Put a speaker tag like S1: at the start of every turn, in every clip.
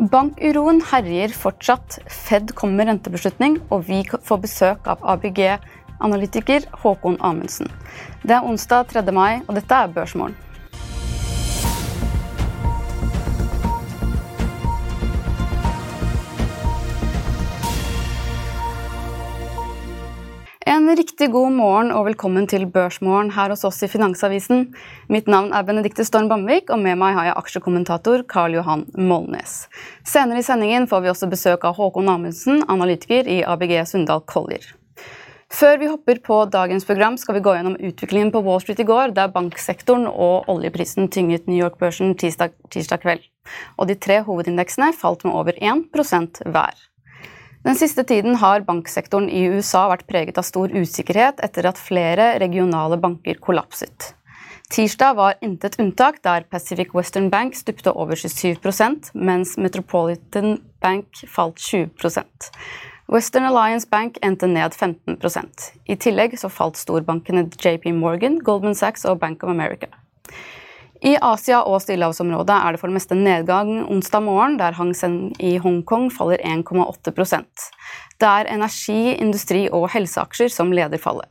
S1: Bankuroen herjer fortsatt. Fed kommer med rentebeslutning, og vi får besøk av ABG-analytiker Håkon Amundsen. Det er onsdag 3. mai, og dette er Børsmorgen. En riktig god morgen og velkommen til Børsmorgen her hos oss i Finansavisen. Mitt navn er Benedikte Storm Bamvik, og med meg har jeg aksjekommentator Karl Johan Molnes. Senere i sendingen får vi også besøk av Håkon Amundsen, analytiker i ABG Sundal Collier. Før vi hopper på dagens program, skal vi gå gjennom utviklingen på Wall Street i går, der banksektoren og oljeprisen tynget New York-børsen tirsdag, tirsdag kveld. Og de tre hovedindeksene falt med over 1% hver. Den siste tiden har banksektoren i USA vært preget av stor usikkerhet etter at flere regionale banker kollapset. Tirsdag var intet unntak, der Pacific Western Bank stupte over 27% mens Metropolitan Bank falt 20% Western Alliance Bank endte ned 15% I tillegg så falt storbankene JP Morgan, Goldman Sachs og Bank of America. I Asia og stillehavsområdet er det for det meste nedgang onsdag morgen, der Hang Seng i Hongkong faller 1,8 Det er energi-, industri- og helseaksjer som leder fallet.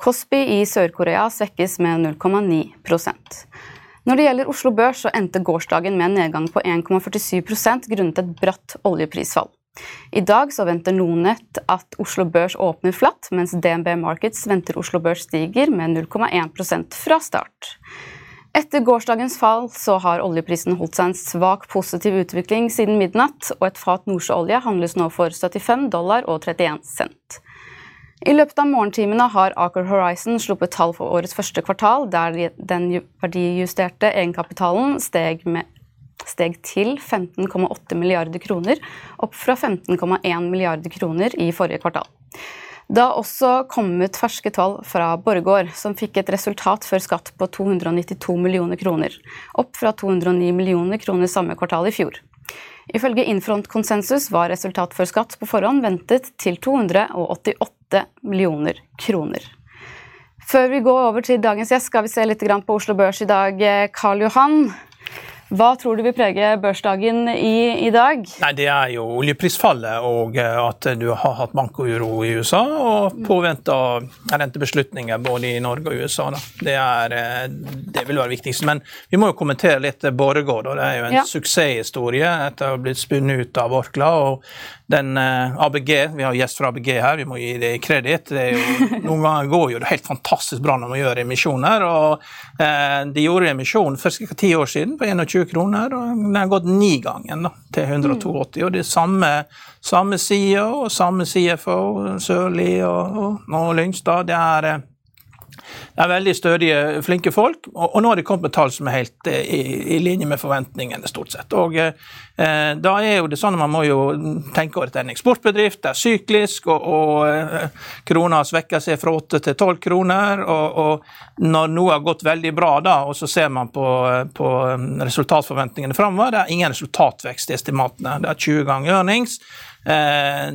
S1: Kospi i Sør-Korea svekkes med 0,9% Når det gjelder Oslo Børs, så endte gårsdagen med en nedgang på 1,47% grunnet et bratt oljeprisfall. I dag så venter Nonett at Oslo Børs åpner flatt, mens DNB Markets venter Oslo Børs stiger med 0,1% fra start. Etter gårsdagens fall så har oljeprisen holdt seg en svak positiv utvikling siden midnatt, og et fat nordsjøolje handles nå for 75 dollar og 31 cent. I løpet av morgentimene har Aker Horizon sluppet tall for årets første kvartal, der den verdijusterte egenkapitalen steg, med, steg til 15,8 milliarder kroner, opp fra 15,1 milliarder kroner i forrige kvartal. Det har også kommet ferske tall fra Borregaard, som fikk et resultat før skatt på 292 millioner kroner, opp fra 209 millioner kroner samme kvartal i fjor. Ifølge Infront-konsensus var resultat før skatt på forhånd ventet til 288 millioner kroner. Før vi går over til dagens gjest, skal vi se litt på Oslo Børs i dag. Karl Johan, hva tror du vil prege børsdagen i, i dag?
S2: Nei, Det er jo oljeprisfallet og eh, at du har hatt bankuro i USA og påventa rentebeslutninger både i Norge og USA. Det, er, eh, det, vil være viktigst. Men vi må jo kommentere litt Borregaard. Det er jo en ja. suksesshistorie etter å ha blitt spunnet ut av Orkla. og den uh, ABG, Vi har gjest fra ABG her, vi må gi det kreditt. Noen ganger går jo det helt fantastisk bra når man gjør emisjoner. og uh, De gjorde emisjon for ca. ti år siden på 21 kroner, og den har gått ni ganger da, til 182. Mm. og Det er samme, samme side og samme CFO, Sørli og, og, og Lyngstad. det er uh, det er veldig stødige, flinke folk, og, og nå har de kommet med tall som er helt eh, i, i, linje med forventningene, stort sett. Og eh, Da er jo det sånn at man må jo tenke over at en eksportbedrift, det er syklisk, og, og eh, krona svekker seg fra 8 til 12 kroner. Og, og når noe har gått veldig bra, da, og så ser man på, på resultatforventningene framover, det er ingen resultatvekst i estimatene. Det er 20 ganger earnings. Eh,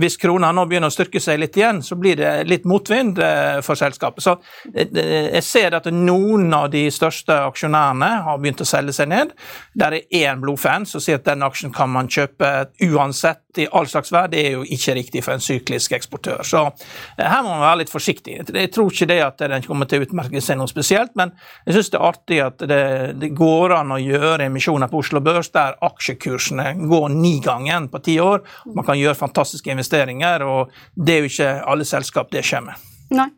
S2: hvis krona nå begynner å styrke seg litt igjen, så blir det litt motvind eh, for selskapet. Så eh, jeg ser at noen av de største aksjonærene har begynt å selge seg ned. Der er én blodfan som sier at den aksjen kan man kjøpe uansett i all slags vær. Det er jo ikke riktig for en syklisk eksportør. Så eh, her må man være litt forsiktig. Jeg tror ikke det at den kommer til å utmerke seg noe spesielt, men jeg syns det er artig at det, det, går an å gjøre emisjoner på Oslo Børs der aksjekursene går nigangen på ti år. Man kan gjøre fantastiske investeringer, og det er jo ikke alle selskap det skjer med.
S1: Nei.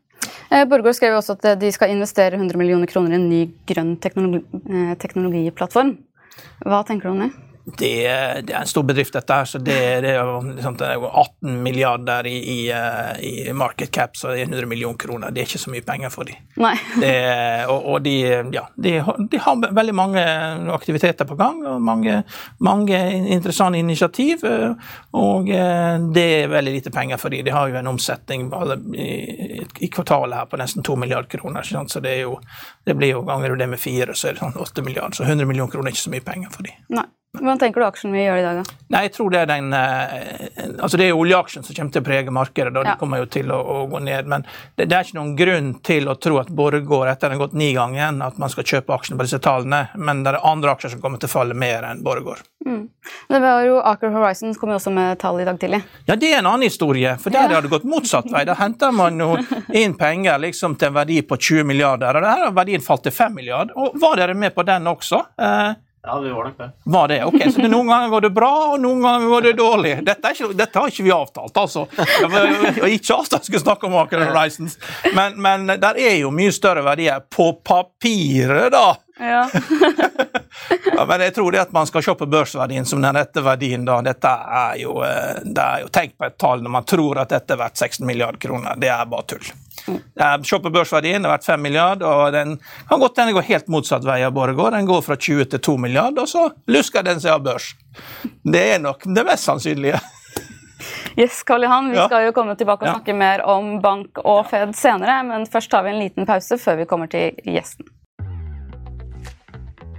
S1: Eh, Borgård skrev også at de skal investere 100 millioner kroner i en ny grønn teknologi, eh, teknologiplattform. Hva tenker du om det?
S2: Det, det, er en stor bedrift, dette her. så Det, det er liksom, 18 milliarder i, i, eh, i, market cap, så det er 100 millioner kroner. Det er ikke så mye penger for dem. Og, og de, ja, de, de, har veldig mange aktiviteter på gang, og mange, mange interessante initiativ. Eh, og eh, det er veldig lite penger for dem. De har jo en omsetning i, i kvartalet her på nesten 2 milliarder kroner. Så det, jo, det blir jo ganger det med fire, så er det sånn 8 milliarder. Så 100 millioner kroner er ikke så mye penger for dem.
S1: Hva tenker du aksjen vil gjøre i dag, da?
S2: Nei, jeg tror Det er den, eh, altså det er oljeaksjen som kommer til å prege markedet. Da. Ja. De kommer jo til å, å gå ned. Men det, det, er ikke noen grunn til å tro at Borregaard etter den har gått ni ganger, at man skal kjøpe aksjene på disse tallene. Men det er andre aksjer som kommer til å falle mer enn Borregaard. Mm.
S1: Det var jo Aker Horizons kom jo også med tall i dag tidlig.
S2: Ja, det er en annen historie. For der ja. har det gått motsatt vei. Da henter man jo inn penger liksom, til en verdi på 20 milliarder, og der har verdien falt til 5 milliarder. Og var dere med på den også? Eh,
S3: ja, vi var nok det.
S2: Var det? Ok, Så noen ganger går det bra, og noen ganger går det dårlig. Dette, ikke, dette har ikke vi avtalt, altså. Jeg Og ikke avtalt skal snakke om Aker Horizons, men, men der er jo mye større verdier på papiret, da. Ja. ja, men jeg tror det at man skal se på børsverdien som den rette verdien, da. Dette er jo, eh, det er jo Tenk på et tall når man tror at dette er verdt 16 milliarder kroner. Det er bare tull. Se på børsverdien, det har vært 5 milliarder, og den kan godt hende går helt motsatt vei av Borregaard. Den går fra 20 til 2 milliarder, og så lusker den seg av børs. Det er nok det mest sannsynlige.
S1: Yes, Karl Johan, Vi ja. skal jo komme tilbake og ja. snakke mer om bank og Fed senere, men først tar vi en liten pause før vi kommer til gjesten.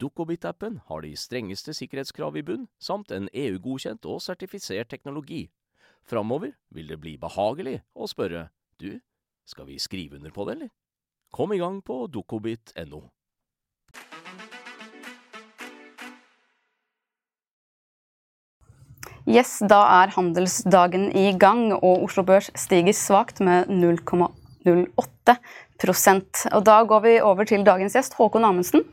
S4: Dukkobit-appen har de strengeste sikkerhetskrav i bunn, samt en EU-godkjent og sertifisert teknologi. Framover vil det bli behagelig å spørre du, skal vi skrive under på det, eller? Kom i gang på dukkobit.no.
S1: Yes, da er handelsdagen i gang, og Oslo Børs stiger svakt med 0,08 Og Da går vi over til dagens gjest, Håkon Amundsen.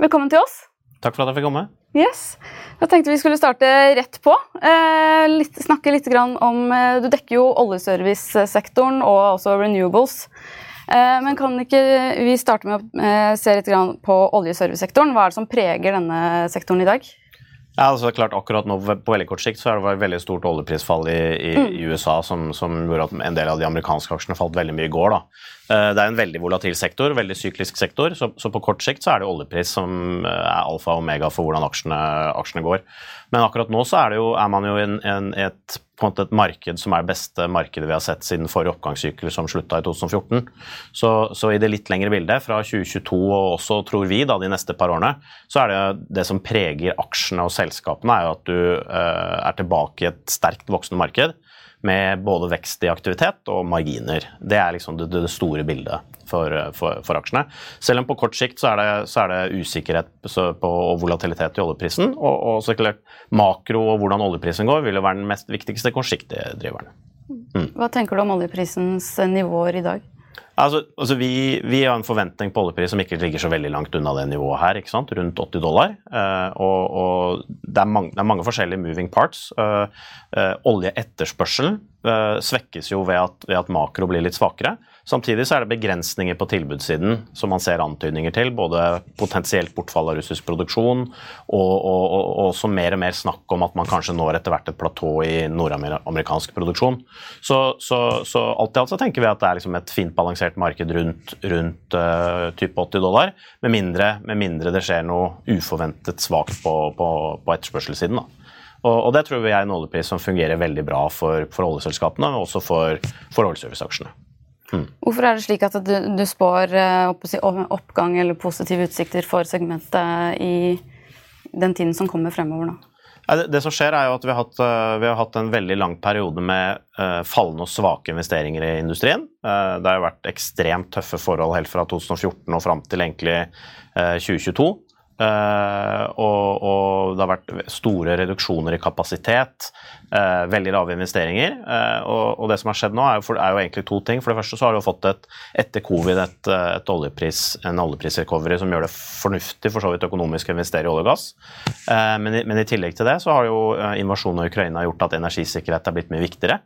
S1: Velkommen til oss.
S3: Takk for at jeg fikk komme.
S1: Yes. Jeg tenkte vi skulle starte rett på. Eh, litt, snakke litt om eh, Du dekker jo oljeservicesektoren og også renewables. Eh, men kan ikke vi starte med å eh, se litt på oljeservicesektoren? Hva er det som preger denne sektoren i dag?
S3: Ja, altså klart Akkurat nå på veldig kort sikt så er det et veldig stort oljeprisfall i, i, mm. i USA som, som, gjorde at en del av de amerikanske aksjene falt veldig mye i går. da. Eh, det er en veldig volatil sektor, veldig syklisk sektor, så, så på kort sikt så er det oljepris som eh, er alfa og omega for hvordan aksjene, aksjene går. Men akkurat nå så er, jo, er man jo i et et marked som er det beste markedet vi har sett siden forrige oppgangssykkel, som slutta i 2014. Så, så, i det litt lengre bildet, fra 2022 og også, tror vi, da, de neste par årene, så er det det som preger aksjene og selskapene, er jo at du uh, er tilbake i et sterkt voksende marked med både vekst i aktivitet og marginer. Det er liksom det, det store bildet for, for, for, aksjene. Selv om på kort sikt så er det, så er det usikkerhet på, og volatilitet i oljeprisen. Og, og så klart makro og hvordan oljeprisen går, vil jo være den mest viktigste kortsiktige driveren.
S1: Mm. Hva tenker du om oljeprisens nivåer i dag?
S3: Altså, altså vi, vi, har en forventning på oljepris som ikke ligger så veldig langt unna det nivået her, ikke sant? rundt 80 dollar. Uh, og, og det, er mange, det, er mange, forskjellige moving parts. Uh, uh, oljeetterspørselen svekkes jo ved at, ved at makro blir litt svakere. Samtidig så er det begrensninger på tilbudssiden som man ser antydninger til. Både potensielt bortfall av russisk produksjon og, og, og, også mer og mer snakk om at man kanskje når etter hvert et platå i nordamerikansk produksjon. Så, så, så, alt i alt så tenker vi at det er liksom et fint balansert marked rundt, rundt uh, type 80 dollar, med mindre, med mindre, det skjer noe uforventet svakt på, på, på etterspørselssiden. da. Og, og, det tror vi er en oljepris som fungerer veldig bra for, for oljeselskapene, men også for, for oljeserviceaksjene.
S1: Mm. Hvorfor er det slik at du, du spår eh, oppgang eller positive utsikter for segmentet i den tiden som kommer fremover nå?
S3: Det, det, som skjer er jo at Vi har hatt, eh, vi har hatt en veldig lang periode med uh, fallende og svake investeringer i industrien. Det har jo vært ekstremt tøffe forhold helt fra 2014 og fram til egentlig uh, 2022. Uh, og, og, det har vært store reduksjoner i kapasitet, uh, veldig lave investeringer. Uh, og, og, det som har skjedd nå, er jo, for, er jo, egentlig to ting. For det første så har du fått et, etter covid et, et oljepris, en oljeprisrecovery som gjør det fornuftig for så vidt økonomisk å investere i olje og gass. Men, men, i tillegg til det så har jo invasjonen av Ukraina gjort at energisikkerhet er blitt mye viktigere.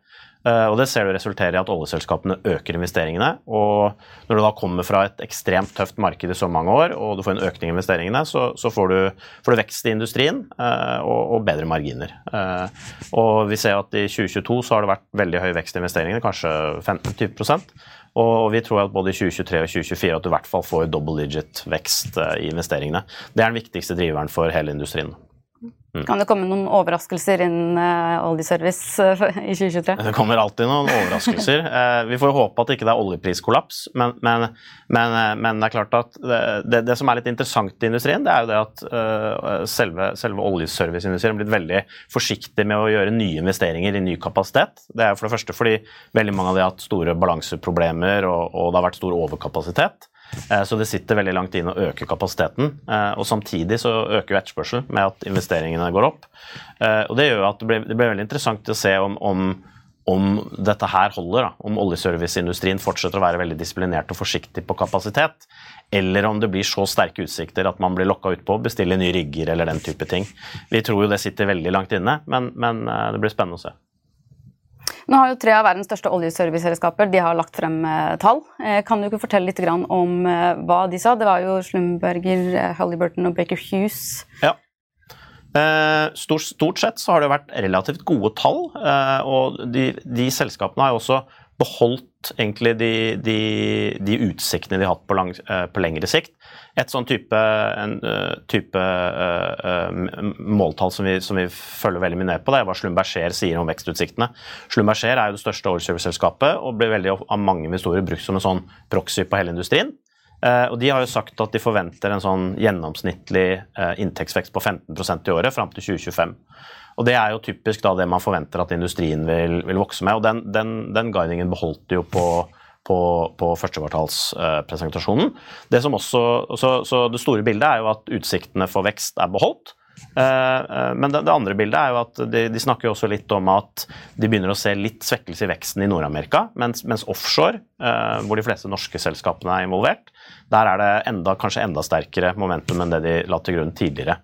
S3: Eh, og Det ser du resulterer i at oljeselskapene øker investeringene. og Når du da kommer fra et ekstremt tøft marked i så mange år, og du får en økning i investeringene, så, så får, du, får, du, vekst i industrien uh, og, og, bedre marginer. Uh, og Vi ser at i 2022 så har det vært veldig høy vekst i investeringene, kanskje 15-20 og vi tror at både i 2023 og 2024 at du i hvert fall får double digit vekst i investeringene. Det er den viktigste driveren for hele industrien.
S1: Mm. Kan det komme noen overraskelser innen uh, oljeservice uh, i 2023?
S3: Det kommer alltid noen overraskelser. uh, vi får håpe at det ikke er oljepriskollaps, men, men, men, men, det er klart at det, det, som er litt interessant i industrien, det er jo det at selve, selve oljeserviceindustrien har blitt veldig forsiktig med å gjøre nye investeringer i ny kapasitet. Det er for det første fordi veldig mange av de har hatt store balanseproblemer og, og det har vært stor overkapasitet. Eh, så det sitter veldig langt inn å øke kapasiteten. Eh, og samtidig så øker jo etterspørselen med at investeringene går opp. Eh, og det gjør at det blir, det blir veldig interessant å se om, om, om dette her holder. Da. Om oljeserviceindustrien fortsetter å være veldig disiplinert og forsiktig på kapasitet. Eller om det blir så sterke utsikter at man blir lokka utpå, bestiller nye rigger eller den type ting. Vi tror jo det sitter veldig langt inne, men, men det blir spennende å se.
S1: Nå har jo Tre av verdens største oljeserviceselskaper de lagt frem eh, tall. Eh, kan du ikke fortelle litt om eh, hva de sa? Det var jo Slumberger, Halliburton og Baker Hughes.
S3: Ja. Stort, stort, sett så har det vært relativt gode tall. og de, de selskapene har jo også beholdt egentlig de, de, de utsiktene de har hatt på, lang, på lengre sikt. Et sånn type, en, uh, type uh, uh, måltall som vi, som vi, følger veldig mye ned på, det er hva Slumberger sier om vekstutsiktene. Slumberger er jo det største oilservice-selskapet og blir veldig av mange investorer brukt som en sånn proxy på hele industrien. og De har jo sagt at de forventer en sånn gjennomsnittlig inntektsvekst på 15% i året fram til 2025. Og Det er jo typisk da det man forventer at industrien vil, vil vokse med. og Den, den, den guidingen beholdt jo på på, på førstekvartalspresentasjonen. Det, så, det store bildet er jo at utsiktene for vekst er beholdt. Eh, eh, men det, andre bildet er jo at de, snakker jo også litt om at de begynner å se litt svekkelse i veksten i Nord-Amerika, mens, offshore, eh, hvor de fleste norske selskapene er involvert, der er det enda, kanskje enda sterkere momentum enn det de la til grunn tidligere.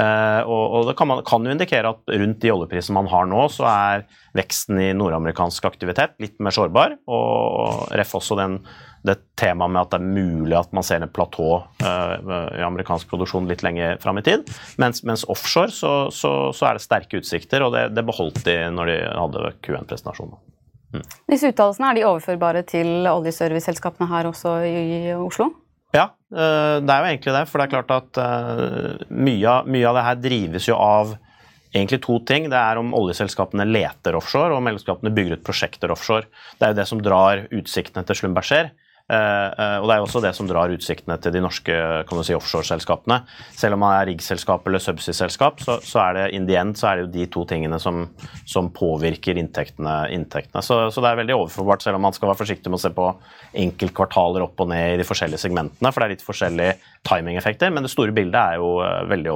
S3: Og, og, Det kan, man, kan, jo indikere at rundt de oljeprisene man har nå, så er veksten i nordamerikansk aktivitet litt mer sårbar. Og ref også den, det temaet med at det er mulig at man ser en platå uh, i amerikansk produksjon litt lenger fram i tid. Mens, mens offshore så, så, så, er det sterke utsikter, og det, det beholdt de når de hadde Q1-presentasjonen.
S1: Mm. Disse uttalelsene er de overførbare til oljeserviceselskapene her også i Oslo?
S3: Ja, eh, det er jo egentlig det. For det er klart at eh, mye mye av det her drives jo av egentlig to ting. Det er om oljeselskapene leter offshore, og om selskapene bygger ut prosjekter offshore. Det er jo det som drar utsiktene til Schlumberger. Og Det er jo også det som drar utsiktene til de norske kan du si, offshoreselskapene. Selv om man er riggselskap eller subsea-selskap, så, så, er det in the end så er det jo de to tingene som, som påvirker inntektene. inntektene. Så, så, det er veldig overforbart, selv om man skal være forsiktig med å se på enkeltkvartaler opp og ned i de forskjellige segmentene, for det er litt forskjellige timingeffekter. Men det store bildet er jo veldig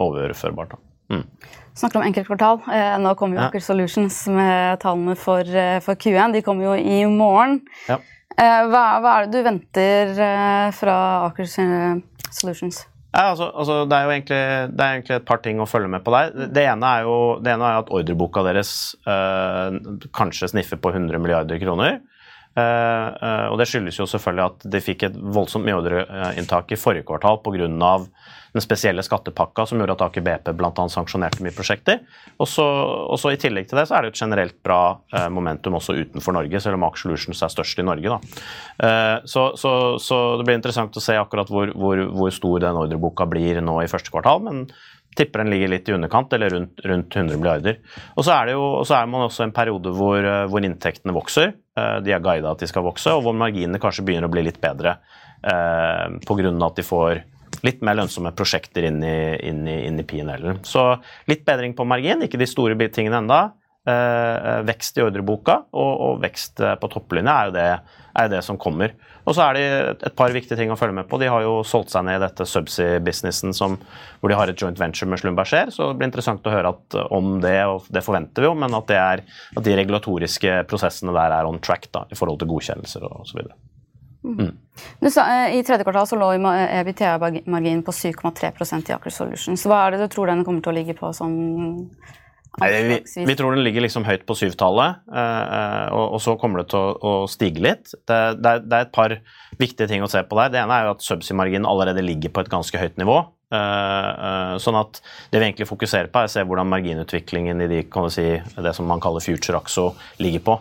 S3: overførbart. Mm.
S1: Snakker om enkeltkvartal. Eh, nå kommer jo ja. Aker Solutions med tallene for, eh, for, Q1. De kommer jo i morgen. Ja. Eh, hva, hva, er det du venter eh, fra Aker Solutions?
S3: Ja, altså, altså, det, er egentlig, det, er egentlig, et par ting å følge med på der. Det ene er jo ene er at ordreboka deres øh, kanskje sniffer på 100 milliarder kroner. Uh, uh, og Det skyldes jo selvfølgelig at de fikk et voldsomt mye ordreinntak i forrige kvartal pga. Den spesielle skattepakka som gjorde at Aker BP bl.a. sanksjonerte mye prosjekter. Og så I tillegg til det så er det et generelt bra eh, momentum også utenfor Norge, selv om Aker Solutions er størst i Norge. Da. Så, så, så, det blir interessant å se akkurat hvor, hvor, hvor stor den ordreboka blir nå i første kvartal. men tipper den ligger litt i underkant, eller rundt, rundt 100 milliarder. Og så er, det jo, så er man også i en periode hvor, eh, hvor inntektene vokser. Eh, de er guida at de skal vokse, og hvor marginene kanskje begynner å bli litt bedre eh, pga. at de får litt mer lønnsomme prosjekter inn i, i, i PNL-en. Så litt bedring på margin, ikke de store tingene enda. Eh, vekst i ordreboka og, og vekst på topplinja er jo det, er det som kommer. Og så er det et par viktige ting å følge med på. De har jo solgt seg ned i dette subsea-businessen hvor de har et joint venture med Slumberger. Så det blir interessant å høre at, om det, og det forventer vi jo, men at, er, at, de regulatoriske prosessene der er on track da, i forhold til godkjennelser osv.
S1: Mm. Sa, eh, I tredje kvartal så lå EBTA-marginen på 7,3% i Aker Solutions. Hva er det du tror den kommer til å ligge på sånn
S3: vi, vi, tror den ligger liksom høyt på syvtallet, uh, og, og, så kommer det til å, å stige litt. Det, det, er, det, er, et par viktige ting å se på der. Det ene er jo at subsea-marginen allerede ligger på et ganske høyt nivå. Uh, uh, sånn at Det vi egentlig fokuserer på, er å se hvordan marginutviklingen i de, si, det som man kaller future axo ligger på.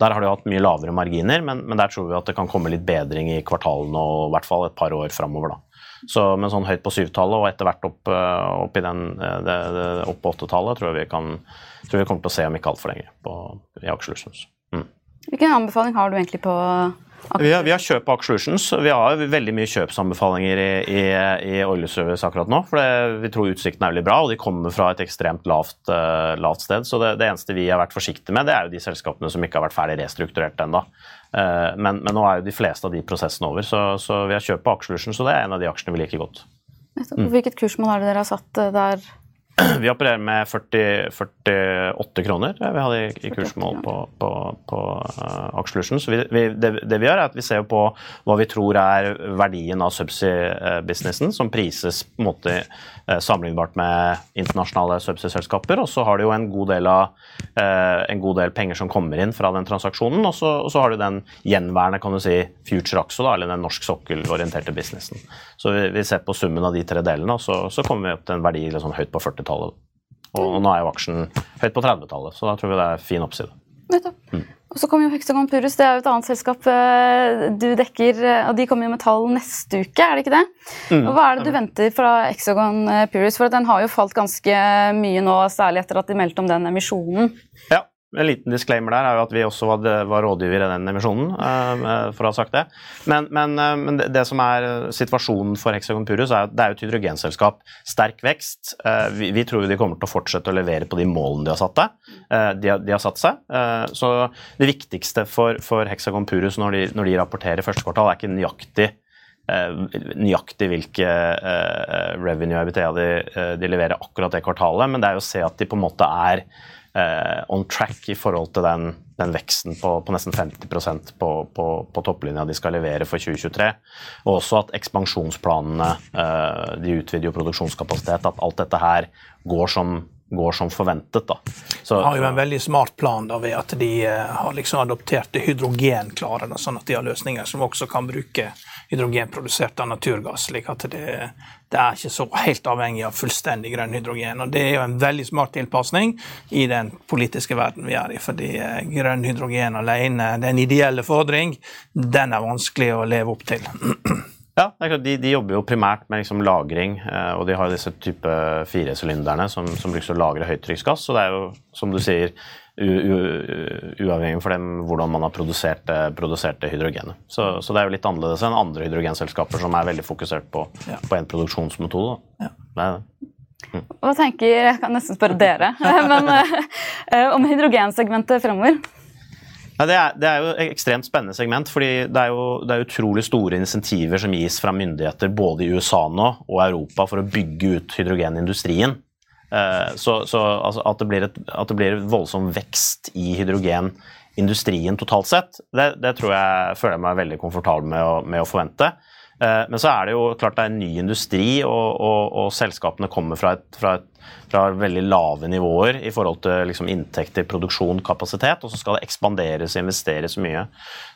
S3: Der har de hatt mye lavere marginer, men, men, der tror vi at det kan komme litt bedring i kvartalene og i hvert fall et par år framover. Så med sånn høyt på syvtallet og etter hvert opp, eh, opp, den, eh, det, det, opp på åttetallet, tror jeg vi kan, tror vi kommer til å se om ikke altfor lenge på, i Aker Mm.
S1: Hvilken anbefaling har du egentlig på
S3: vi har, vi har, kjøp på Aker Vi har veldig mye kjøpsanbefalinger i, i, i Oil Service akkurat nå. for Vi tror utsikten er veldig bra, og de kommer fra et ekstremt lavt, uh, lavt sted. Så det, det, eneste vi har vært forsiktige med, det er jo de selskapene som ikke har vært ferdig restrukturert ennå. Uh, men, men, nå er jo de fleste av de prosessene over, så, så vi har kjøp på Aker og det er en av de aksjene vi liker godt.
S1: Hvilket kursmål er det dere har satt eh, der?
S3: Vi opererer med 40, 48 kroner vi hadde i, i kursmål på, på, på uh, Aksjelution. Så vi, vi, det, det, vi gjør, er at vi ser på hva vi tror er verdien av subsea-businessen, som prises på en måte uh, sammenlignbart med internasjonale subsea-selskaper. Og så har du jo en god, del av, uh, en god del penger som kommer inn fra den transaksjonen. Og så, og så har du den gjenværende kan du si, future axo, eller den norsk sokkelorienterte businessen. Så vi, vi, ser på summen av de tre delene, og så, så kommer vi opp til en verdi liksom, høyt på 40 40-tallet. Og nå er jo aksjen høyt på 30-tallet, så da tror vi det er fin oppside.
S1: Mm. Og så kommer jo Hexagon Purus, det er jo et annet selskap eh, du dekker. Eh, og De kommer jo med tall neste uke, er det ikke det? Mm. Og Hva er det du venter fra Hexagon eh, Purus? For den har jo falt ganske mye nå, særlig etter at de meldte om den emisjonen.
S3: Ja, en liten disclaimer der er jo at vi også var, var rådgiver i den emisjonen, uh, for å ha sagt det. Men, men, uh, men det, det, som er situasjonen for Hexagon Purus, er at det er et hydrogenselskap. Sterk vekst. Vi, vi, tror de kommer til å fortsette å levere på de målene de har satt, de de har satt seg. så det viktigste for, for Hexagon Purus når de, når de rapporterer første kvartal, er ikke nøyaktig nøyaktig hvilke revenue EBTA de, de, leverer akkurat det kvartalet, men det er jo å se at de på en måte er eh, on track i forhold til den, den veksten på, på, nesten 50 på, på, på, topplinja de skal levere for 2023. Og også at ekspansjonsplanene, eh, de utvider jo produksjonskapasitet, at alt dette her går som går som forventet. da.
S2: Så, de har jo en veldig smart plan da, ved at de uh, har liksom adoptert det hydrogenklare, sånn at de har løsninger som også kan bruke hydrogenprodusert av naturgass. slik at det, det, er ikke så helt avhengig av fullstendig grønn hydrogen. og Det er jo en veldig smart tilpasning i den politiske verden vi er i. fordi uh, grønn hydrogen alene, den ideelle fordring, den er vanskelig å leve opp til.
S3: Ja, det er klart, de, de, jobber jo primært med liksom lagring, eh, og de har disse type firesylinderne som, som brukes til å lagre høytrykksgass. Så det er jo, som du sier, uavhengig for dem hvordan man har produsert, produsert hydrogenet. Så, så, det er jo litt annerledes enn andre hydrogenselskaper som er veldig fokusert på, ja. på en produksjonsmetode. Ja. Det er det.
S1: Mm. Hva tenker, Jeg kan nesten spørre dere men, om hydrogensegmentet fremover?
S3: Ja, det, er, det, er, jo et ekstremt spennende segment. fordi det er jo det er utrolig store insentiver som gis fra myndigheter både i USA nå og Europa for å bygge ut hydrogenindustrien. Eh, så, så altså, at, det blir et, at det blir voldsom vekst i hydrogenindustrien totalt sett, det, det tror jeg føler jeg meg veldig komfortabel med å, med å forvente. Eh, men så er det jo klart det er en ny industri, og, og, og selskapene kommer fra, et, fra, et, fra, veldig lave nivåer i forhold til liksom, inntekter, produksjon, kapasitet, og så skal det ekspanderes og investeres mye.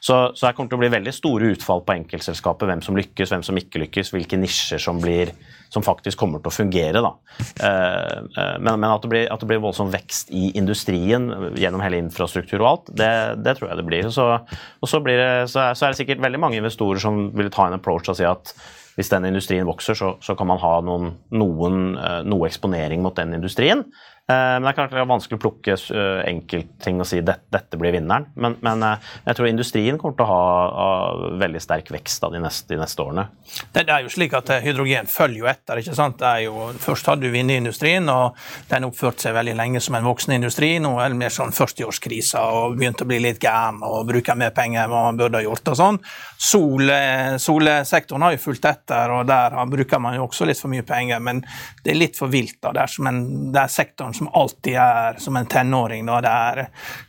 S3: Så, så her kommer til å bli veldig store utfall på enkeltselskapet, hvem som lykkes, hvem som ikke lykkes, hvilke nisjer som blir som faktisk kommer til å fungere. Eh, eh, men, men at, det blir, at, det blir, voldsom vekst i industrien gjennom hele infrastruktur og alt, det, det tror jeg det blir. Så, og så, blir det, så, er, så, er, det sikkert veldig mange investorer som vil ta en approach og si at hvis den industrien vokser, så, så kan man ha noen, noen, eh, noe eksponering mot den industrien. Eh, men det er klart det vanskelig å plukke eh, enkeltting og si at dette blir vinneren. Men, men, eh, jeg tror industrien kommer til å ha, veldig sterk vekst de neste, de, neste, årene.
S2: Det, er jo slik at Hydrogen følger jo etter. ikke sant? Jo, først hadde du vinnerindustrien, og den oppførte seg veldig lenge som en voksen industri. Nå er det mer sånn 40-årskrise og begynte å bli litt gæren og bruker mer penger enn man burde ha gjort. og sånn. Sol, solsektoren har jo fulgt etter, og der bruker man jo også litt for mye penger, men det er litt for vilt. da, Det er, en, det er sektoren som alltid er som en tenåring. Da. Det er,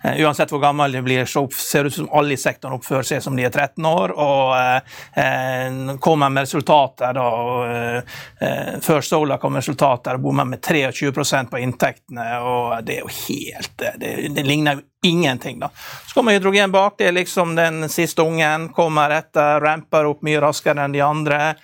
S2: uh, uansett hvor gammel de blir, så ser det ut som alle i sektoren oppfører seg som de er 13 år, og uh, kommer med resultater. da, og Før Sola kom med resultater og bommer med 23% på inntektene, og det er jo helt Det, det ligner jo ingenting. da. Så kommer hydrogen bak, det er liksom den siste ungen, kommer etter, ramper opp mye raskere enn de andre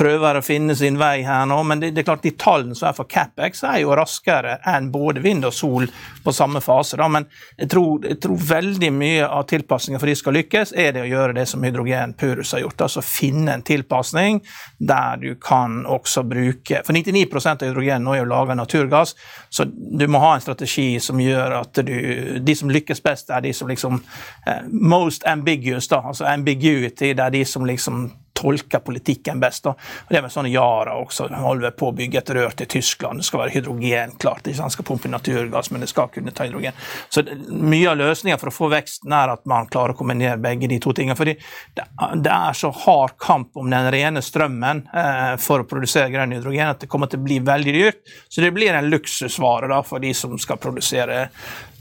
S2: prøver å finne sin vei her nå, men det, det er klart de tallene som er for Capex, er jo raskere enn både vind og sol på samme fase. Da. Men jeg tror, jeg tror veldig mye av tilpasningen for de skal lykkes, er det å gjøre det som Hydrogen Purus har gjort. Altså finne en tilpasning der du kan også bruke For 99 av hydrogen nå er jo laga naturgass, så du må ha en strategi som gjør at du De som lykkes best, er de som liksom eh, Most ambiguous, da. Altså ambiguity, det er de som liksom tolker politikken best. Da. Og det med sånne Yara også. De holder på å bygge et rør til Tyskland. Det skal være hydrogenklart. Ikke sant? skal pumpe naturgass, men det skal kunne ta hydrogen. Så Mye av løsningen for å få veksten er at man klarer å kombinere begge de to tingene. fordi det, er så hard kamp om den rene strømmen eh, for å produsere grønn hydrogen at det kommer til å bli veldig dyrt. Så det blir en luksusvare da, for de som skal produsere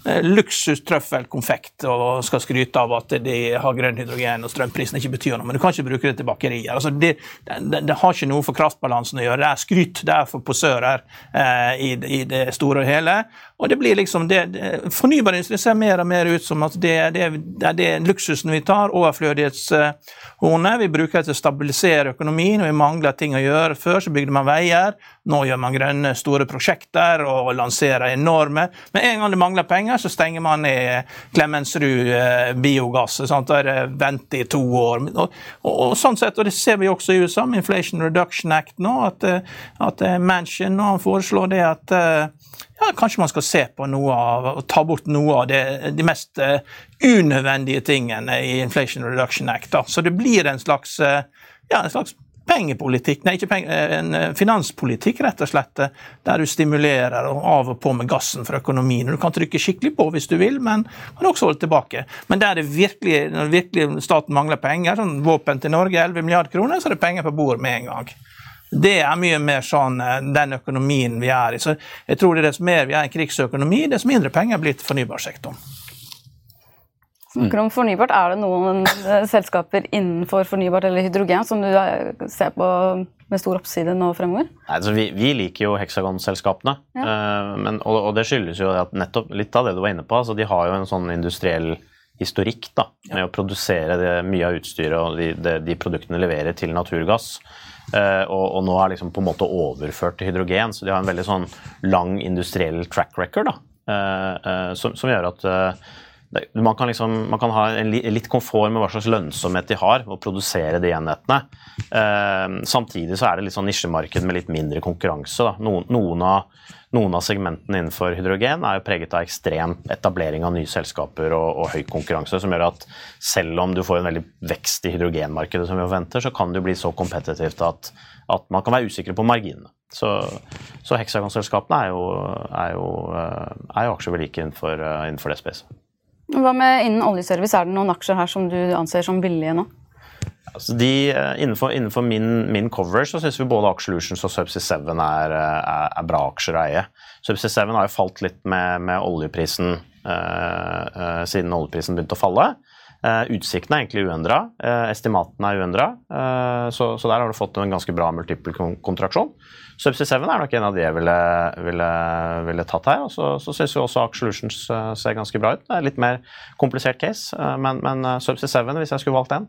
S2: luksustrøffelkonfekt og skal skryte av at de har grønn hydrogen og strømprisen ikke betyr noe, men du kan ikke bruke det til bakerier. Altså det, det, det, har ikke noe for kraftbalansen å gjøre. Det er skryt, det er for posører eh, i, i, det store og hele. Og det blir liksom det, det Fornybarindustri ser mer og mer ut som at det, det, det er det luksusen vi tar, overflødighetshornet. Vi bruker det til å stabilisere økonomien, og vi mangler ting å gjøre. Før så bygde man veier, nå gjør man grønne, store prosjekter og lanserer enorme. Men en gang det mangler penger, så stenger man ned Klemetsrud eh, biogass. Sant? Der venter i to år. Og, og, og, sånn sett, og det ser vi også i USA med Inflation Reduction Act nå, at, eh, at eh, Manchin nå foreslår det at ja, kanskje man skal se på noe av, og ta bort noe av det, de mest uh, unødvendige tingene i Inflation Reduction Act. Da. Så det blir en slags, uh, ja, en slags pengepolitikk, nei, ikke penger, eh, en finanspolitikk, rett og slett, der du stimulerer og av og på med gassen for økonomien. Du kan trykke skikkelig på hvis du vil, men kan også holde tilbake. Men der det virkelig, når virkelig staten mangler penger, sånn våpen til Norge, 11 milliarder kroner, så er det penger på bordet med en gang. Det er mye mer sånn eh, den økonomien vi er i. Så jeg tror det er dess mer vi er i en krigsøkonomi, dess mindre penger blir til fornybarsektoren.
S1: Snakker om fornybart, Er det noen eh, selskaper innenfor fornybart eller hydrogen som du eh, ser på med stor oppside nå fremover?
S3: Nei, altså vi, vi, liker jo heksagonselskapene. Ja. Uh, og, og, det skyldes jo at nettopp litt av det du var inne på. altså De har jo en sånn industriell historikk da, med å produsere det, mye av utstyret og de, de, de produktene leverer til naturgass. Uh, og, og, nå er liksom på en måte overført til hydrogen, så de har en veldig sånn lang industriell track record da, uh, uh, som, som, gjør at man, kan liksom, man kan ha en litt komfort med hva slags lønnsomhet de har ved å produsere de enhetene. Eh, samtidig så er det litt sånn nisjemarked med litt mindre konkurranse. Noen, noen, av, noen, av, segmentene innenfor hydrogen er jo preget av ekstrem etablering av nye selskaper og, og, høy konkurranse, som gjør at selv om du får en veldig vekst i hydrogenmarkedet, som vi forventer, så kan det bli så kompetitivt at, at man kan være usikre på marginene. Så, så heksagonselskapene er jo, er jo, eh, er jo aksjer vi liker innenfor, eh, innenfor det spacet.
S1: Hva med innen oljeservice? Er det noen aksjer her som du anser som billige nå?
S3: Altså de, eh, innenfor, innenfor min, min, coverage så syns vi både Aksjelutions og Subsea 7 er, er, er, bra aksjer å eie. Subsea 7 har jo falt litt med, med oljeprisen uh, uh, siden oljeprisen begynte å falle. Uh, Utsiktene er egentlig uendra, estimatene er uendra, så, så, der har du fått en ganske bra multiple kontraksjon. Subsea 7 er nok en av de jeg ville, ville, ville tatt her. Og så, så syns også Aker Solutions eh, ser ganske bra ut. Det er litt mer komplisert case, eh, men, men eh, Subsea 7, hvis jeg skulle valgt en,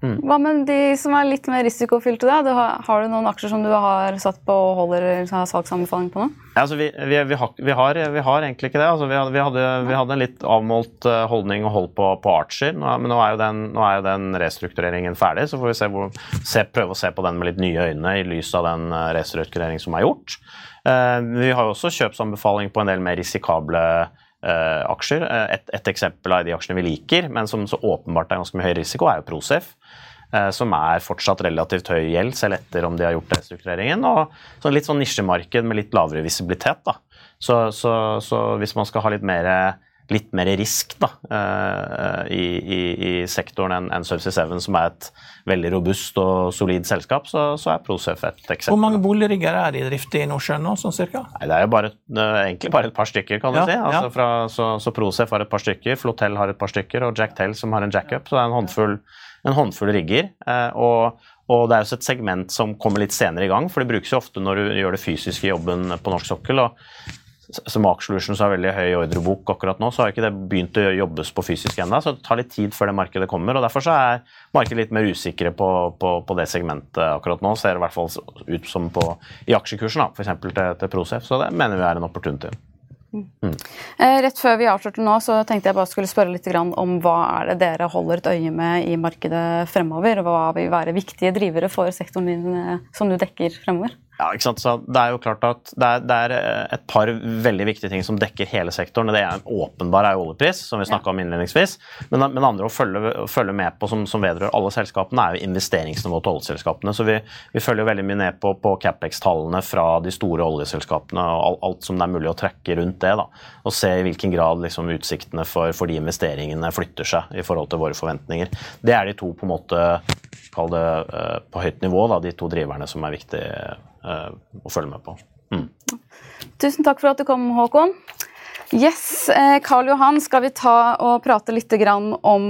S1: Mm. Hva med de som er litt mer risikofylte? Da? Du har, har, du noen aksjer som du har satt på og holder har salgsanbefaling på nå?
S3: Ja, altså vi, vi, vi, har, har, vi, har, egentlig ikke det. Altså hadde, hadde, vi, hadde, en litt avmålt eh, holdning og hold på, på Archer, nå, men nå er, den, nå er, jo den, restruktureringen ferdig. Så får vi se hvor, se, prøve å se på den med litt nye øyne i lys av den eh, restruktureringen som er gjort. Uh, vi har jo også kjøpsanbefaling på en del mer risikable uh, aksjer. Et, et, eksempel av de aksjene vi liker, men som så åpenbart er ganske mye høy risiko, er jo Prosef. Eh, som er fortsatt relativt høy gjeld, selv etter om de har gjort restruktureringen. Og så litt sånn nisjemarked med litt lavere visibilitet. Da. Så, så, så hvis man skal ha litt mer, litt mer risk da, uh, i, i, i, sektoren enn en Subsea Seven, som er et veldig robust og solid selskap, så, så er Prosef et eksempel.
S2: Hvor mange boligrigger er i drift i Nordsjøen nå, sånn cirka?
S3: Nei, det er jo bare, egentlig bare et par stykker, kan du ja, si. Altså, ja. fra, så, så Prosef har et par stykker, Flotel har et par stykker, og Jack Tell som har en jackup. Så det er en håndfull en håndfull rigger. Eh, og, og, det er også et segment som kommer litt senere i gang, for det brukes jo ofte når du gjør det fysiske jobben på norsk sokkel. og som Aker Solutions har veldig høy ordrebok akkurat nå, så har ikke det begynt å jobbes på fysisk ennå. Så det tar litt tid før det markedet kommer. og Derfor så er markedet litt mer usikre på, på, på, det segmentet akkurat nå. Ser det i hvert fall ut som på, i aksjekursen, f.eks. Til, til Prosef. Så det mener vi er en opportunity.
S1: Mm. Rett før vi avslørte nå, så tenkte jeg bare skulle spørre litt om hva er det dere holder et øye med i markedet fremover? og Hva vil være viktige drivere for sektoren din eh, som du dekker fremover?
S3: Ja, ikke sant? Så det er jo klart at det er, det er, eh, et par veldig viktige ting som dekker hele sektoren. Det er en åpenbar er oljepris, som vi snakka om innledningsvis. Men, men andre å følge, følge, med på som, som vedrører alle selskapene, er jo investeringsnivået til oljeselskapene. Så vi, vi følger veldig mye ned på, på Capex-tallene fra de store oljeselskapene og alt, alt, som det er mulig å trekke rundt det. da, Og se i hvilken grad liksom, utsiktene for, for de investeringene flytter seg i forhold til våre forventninger. Det er de to på en måte kall det uh, på høyt nivå, da, de to driverne som er viktige å følge med på. Mm.
S1: Tusen takk for at du kom, Håkon. Yes, eh, Karl Johan, skal vi ta og prate litt om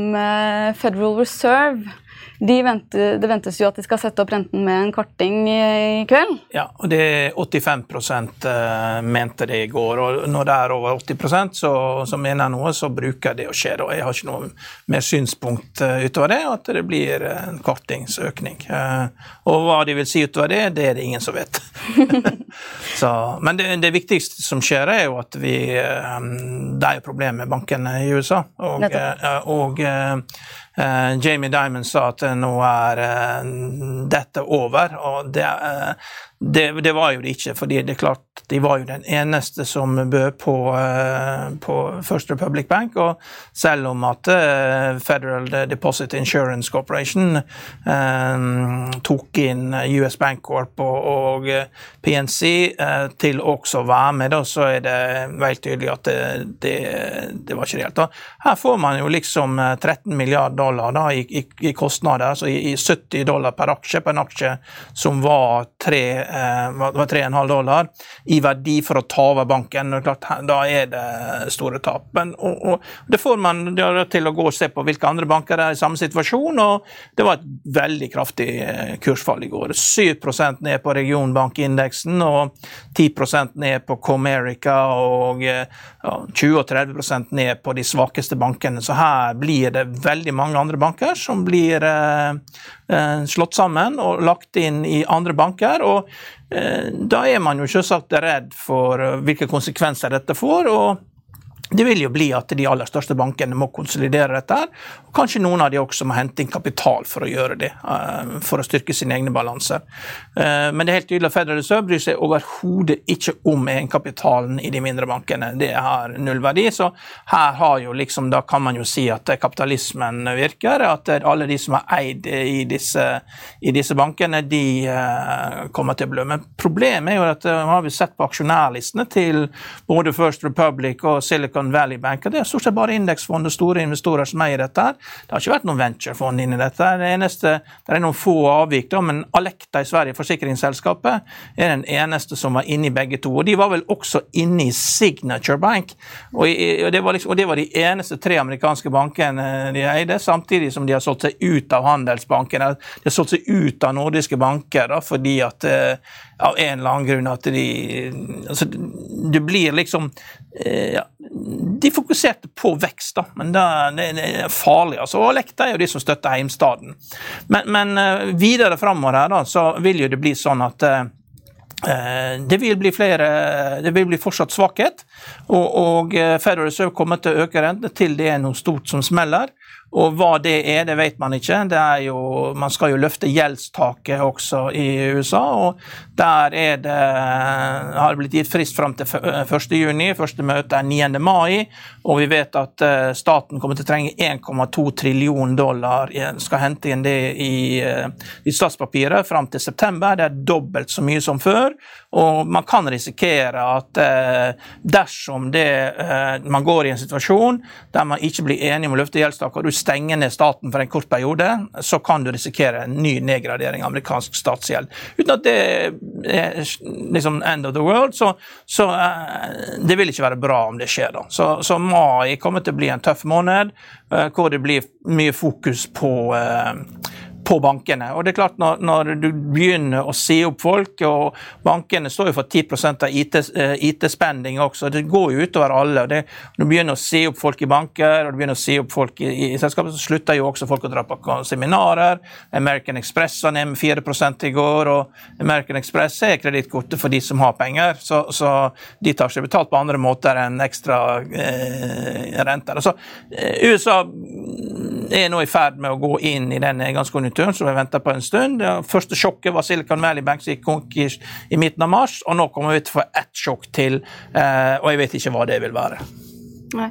S1: Federal Reserve? De venter, det ventes jo at de skal sette opp renten med en kvarting i kveld?
S2: Ja, og det er 85 eh, mente det i går. Og når det er over 80 så, så, mener mener noe, så bruker det å skje. Og jeg har ikke noe mer synspunkt eh, utover det, at det blir en kortingsøkning. Eh, og hva de vil si utover det, det er det ingen som vet. så, men det, det, viktigste som skjer, er jo at vi Det er jo problemer med bankene i USA. og, og Uh, Jamie Diamond sa at nå er uh, dette over, og det, uh, det, det, var jo det ikke, fordi det er klart de var jo den eneste som bød på, på First Republic Bank. Og selv om at Federal Deposit Insurance Corporation tok inn US Bank Corp og, og PNC til også å være med, da, så er det veldig tydelig at det, det, det var ikke reelt. Her får man jo liksom 13 milliarder dollar da, i, i, i, kostnader, altså i, i, 70 dollar per aksje på en aksje som var 3,5 eh, dollar i verdi for å ta over banken. og klart, Da er det store tap. Men, og, og, det får man til å gå og se på hvilke andre banker er i samme situasjon. og Det var et veldig kraftig eh, kursfall i går. 7% ned på regionbankindeksen og 10% ned på Comerica og ja, 20-30% ned på de svakeste bankene. Så her blir det veldig mange andre banker som blir eh, eh, slått sammen og lagt inn i andre banker. og eh, Da er man jo selvsagt redd for hvilke konsekvenser dette får. og det vil jo bli at de aller største bankene må konsolidere dette. og Kanskje noen av de også må hente inn kapital for å gjøre det, eh, for å styrke sine egne balanser. Eh, men det er helt tydelig at Federal Reserve bryr seg overhodet ikke om egenkapitalen i de mindre bankene. Det har null verdi, så her liksom, kan man jo si at kapitalismen virker. At alle de som har eid i disse, i disse bankene, de eh, kommer til å blø. Men problemet er jo at har vi sett på aksjonærlistene til både First Republic og Silicon Silicon Valley Bank. og Det er stort sett bare indeksfond og store investorer som eier dette. her. Det har ikke vært noen venturefond inni dette. Det eneste, det er noen få avvik, da, men Alekta i Sverige, forsikringsselskapet, er den eneste som var inne i begge to. og De var vel også inne i Signature Bank. Og, og, det, liksom, og det var de eneste tre amerikanske bankene de eide, samtidig som de har solgt seg ut av handelsbankene. De har solgt seg ut av nordiske banker da, fordi at eh, av en eller annen grunn at de altså, Det blir liksom eh, ja, De fokuserte på vekst, da, men det, er farlig. altså, og Lekta er jo de som støtter heimstaden. Men, men eh, videre framover her da, så vil jo det bli sånn at eh, det vil bli flere, det vil bli fortsatt svakhet, og, og Federal Reserve kommer til å øke rentene til det er noe stort som smeller. Og hva det er, det vet man ikke. Jo, man skal jo løfte gjeldstaket også i USA, og der er det, har det blitt gitt frist fram til 1.6. Første møte er 9. mai, og vi vet at eh, staten kommer til å trenge 1,2 trillion dollar, skal hente inn det i, eh, i statspapiret fram til september. Det er dobbelt så mye som før, og man kan risikere at eh, dersom det, man går i en situasjon der man ikke blir enig om å løfte gjeldstaket, og du stenger ned staten for en kort periode, så kan du risikere en ny nedgradering av amerikansk statsgjeld. Uten at det er liksom end of the world, så, så det vil ikke være bra om det skjer. da. Så, så mai kommer til å bli en tøff måned, hvor det blir mye fokus på på bankene. Og det er klart når, når, du begynner å si opp folk, og bankene står jo for 10% av IT-spending IT også, det går jo utover alle. det, du begynner å si opp folk i banker og du begynner å si opp folk i, i selskapet, så slutter jo også folk å dra på seminarer. American Express var ned med 4 i går, og American Express er kredittkortet for de som har penger, så, så, de tar seg betalt på andre måter enn ekstra eh, renter. Altså, eh, USA er nå i ferd med å gå inn i den nedgangskonjunkturen return som vi venta på en stund. Det første sjokket var Silicon Valley Bank som gikk konkurs i midten av mars, og nå kommer vi til å få ett sjokk til, eh, og jeg vet ikke hva det vil være.
S1: Nei.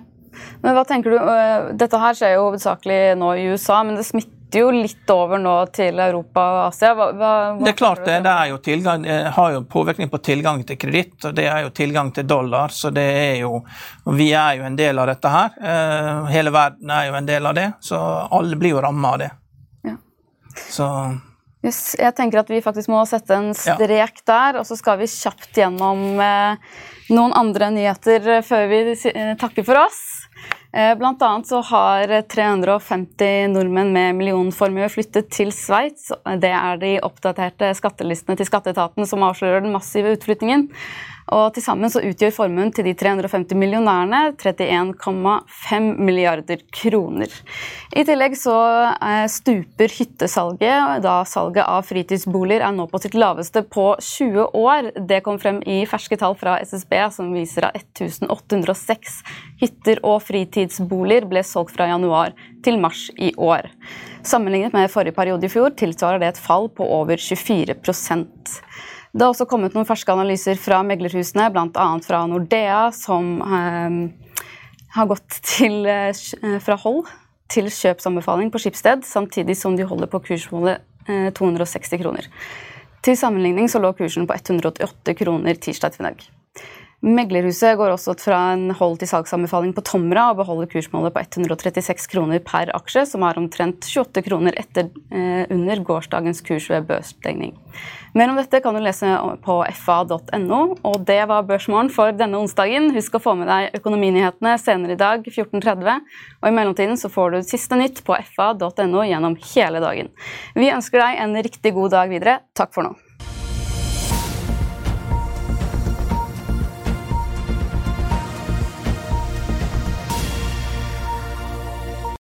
S1: Men hva tenker du, eh, Dette her skjer jo hovedsakelig nå i USA, men det smitter jo litt over nå til Europa og Asia. Hva, hva,
S2: det er klart det. Det, jo tilgang, har jo påvirkning på tilgang til kreditt, og det er jo tilgang til dollar. Så det er jo Vi er jo en del av dette her. Eh, hele verden er jo en del av det, så alle blir jo ramma av det. Så
S1: yes, Jeg tenker at vi faktisk må sette en strek ja. der, og så skal vi kjapt gjennom eh, noen andre nyheter eh, før vi eh, takker for oss. Eh, blant annet så har 350 nordmenn med millionformue flyttet til Sveits. Det er de oppdaterte skattelistene til skatteetaten som avslører den massive utflyttingen. Og Til sammen så utgjør formuen til de 350 millionærene 31,5 milliarder kroner. I tillegg så eh, stuper hyttesalget, da salget av fritidsboliger er nå på sitt laveste på 20 år. Det kom frem i ferske tall fra SSB som viser at 1806 hytter og fritidsboliger ble solgt fra januar til mars i år. Sammenlignet med forrige periode i fjor tilsvarer det et fall på over 24 det har også kommet noen ferske analyser fra meglerhusene, bl.a. fra Nordea, som eh, har gått til, eh, fra hold til kjøpsanbefaling på Skipsted, samtidig som de holder på kursmålet eh, 260 kroner. Til sammenligning så lå kursen på 188 kroner tirsdag ettermiddag. Meglerhuset går også fra en hold til salgsanbefaling på Tomra og beholder kursmålet på 136 kroner per aksje, som er omtrent 28 kroner etter, eh, under gårsdagens kurs ved børsstengning. Mer om dette kan du lese på fa.no. Og det var Børsmorgen for denne onsdagen. Husk å få med deg økonominyhetene senere i dag 14.30. Og i mellomtiden så får du siste nytt på fa.no gjennom hele dagen. Vi ønsker deg en riktig god dag videre. Takk for nå.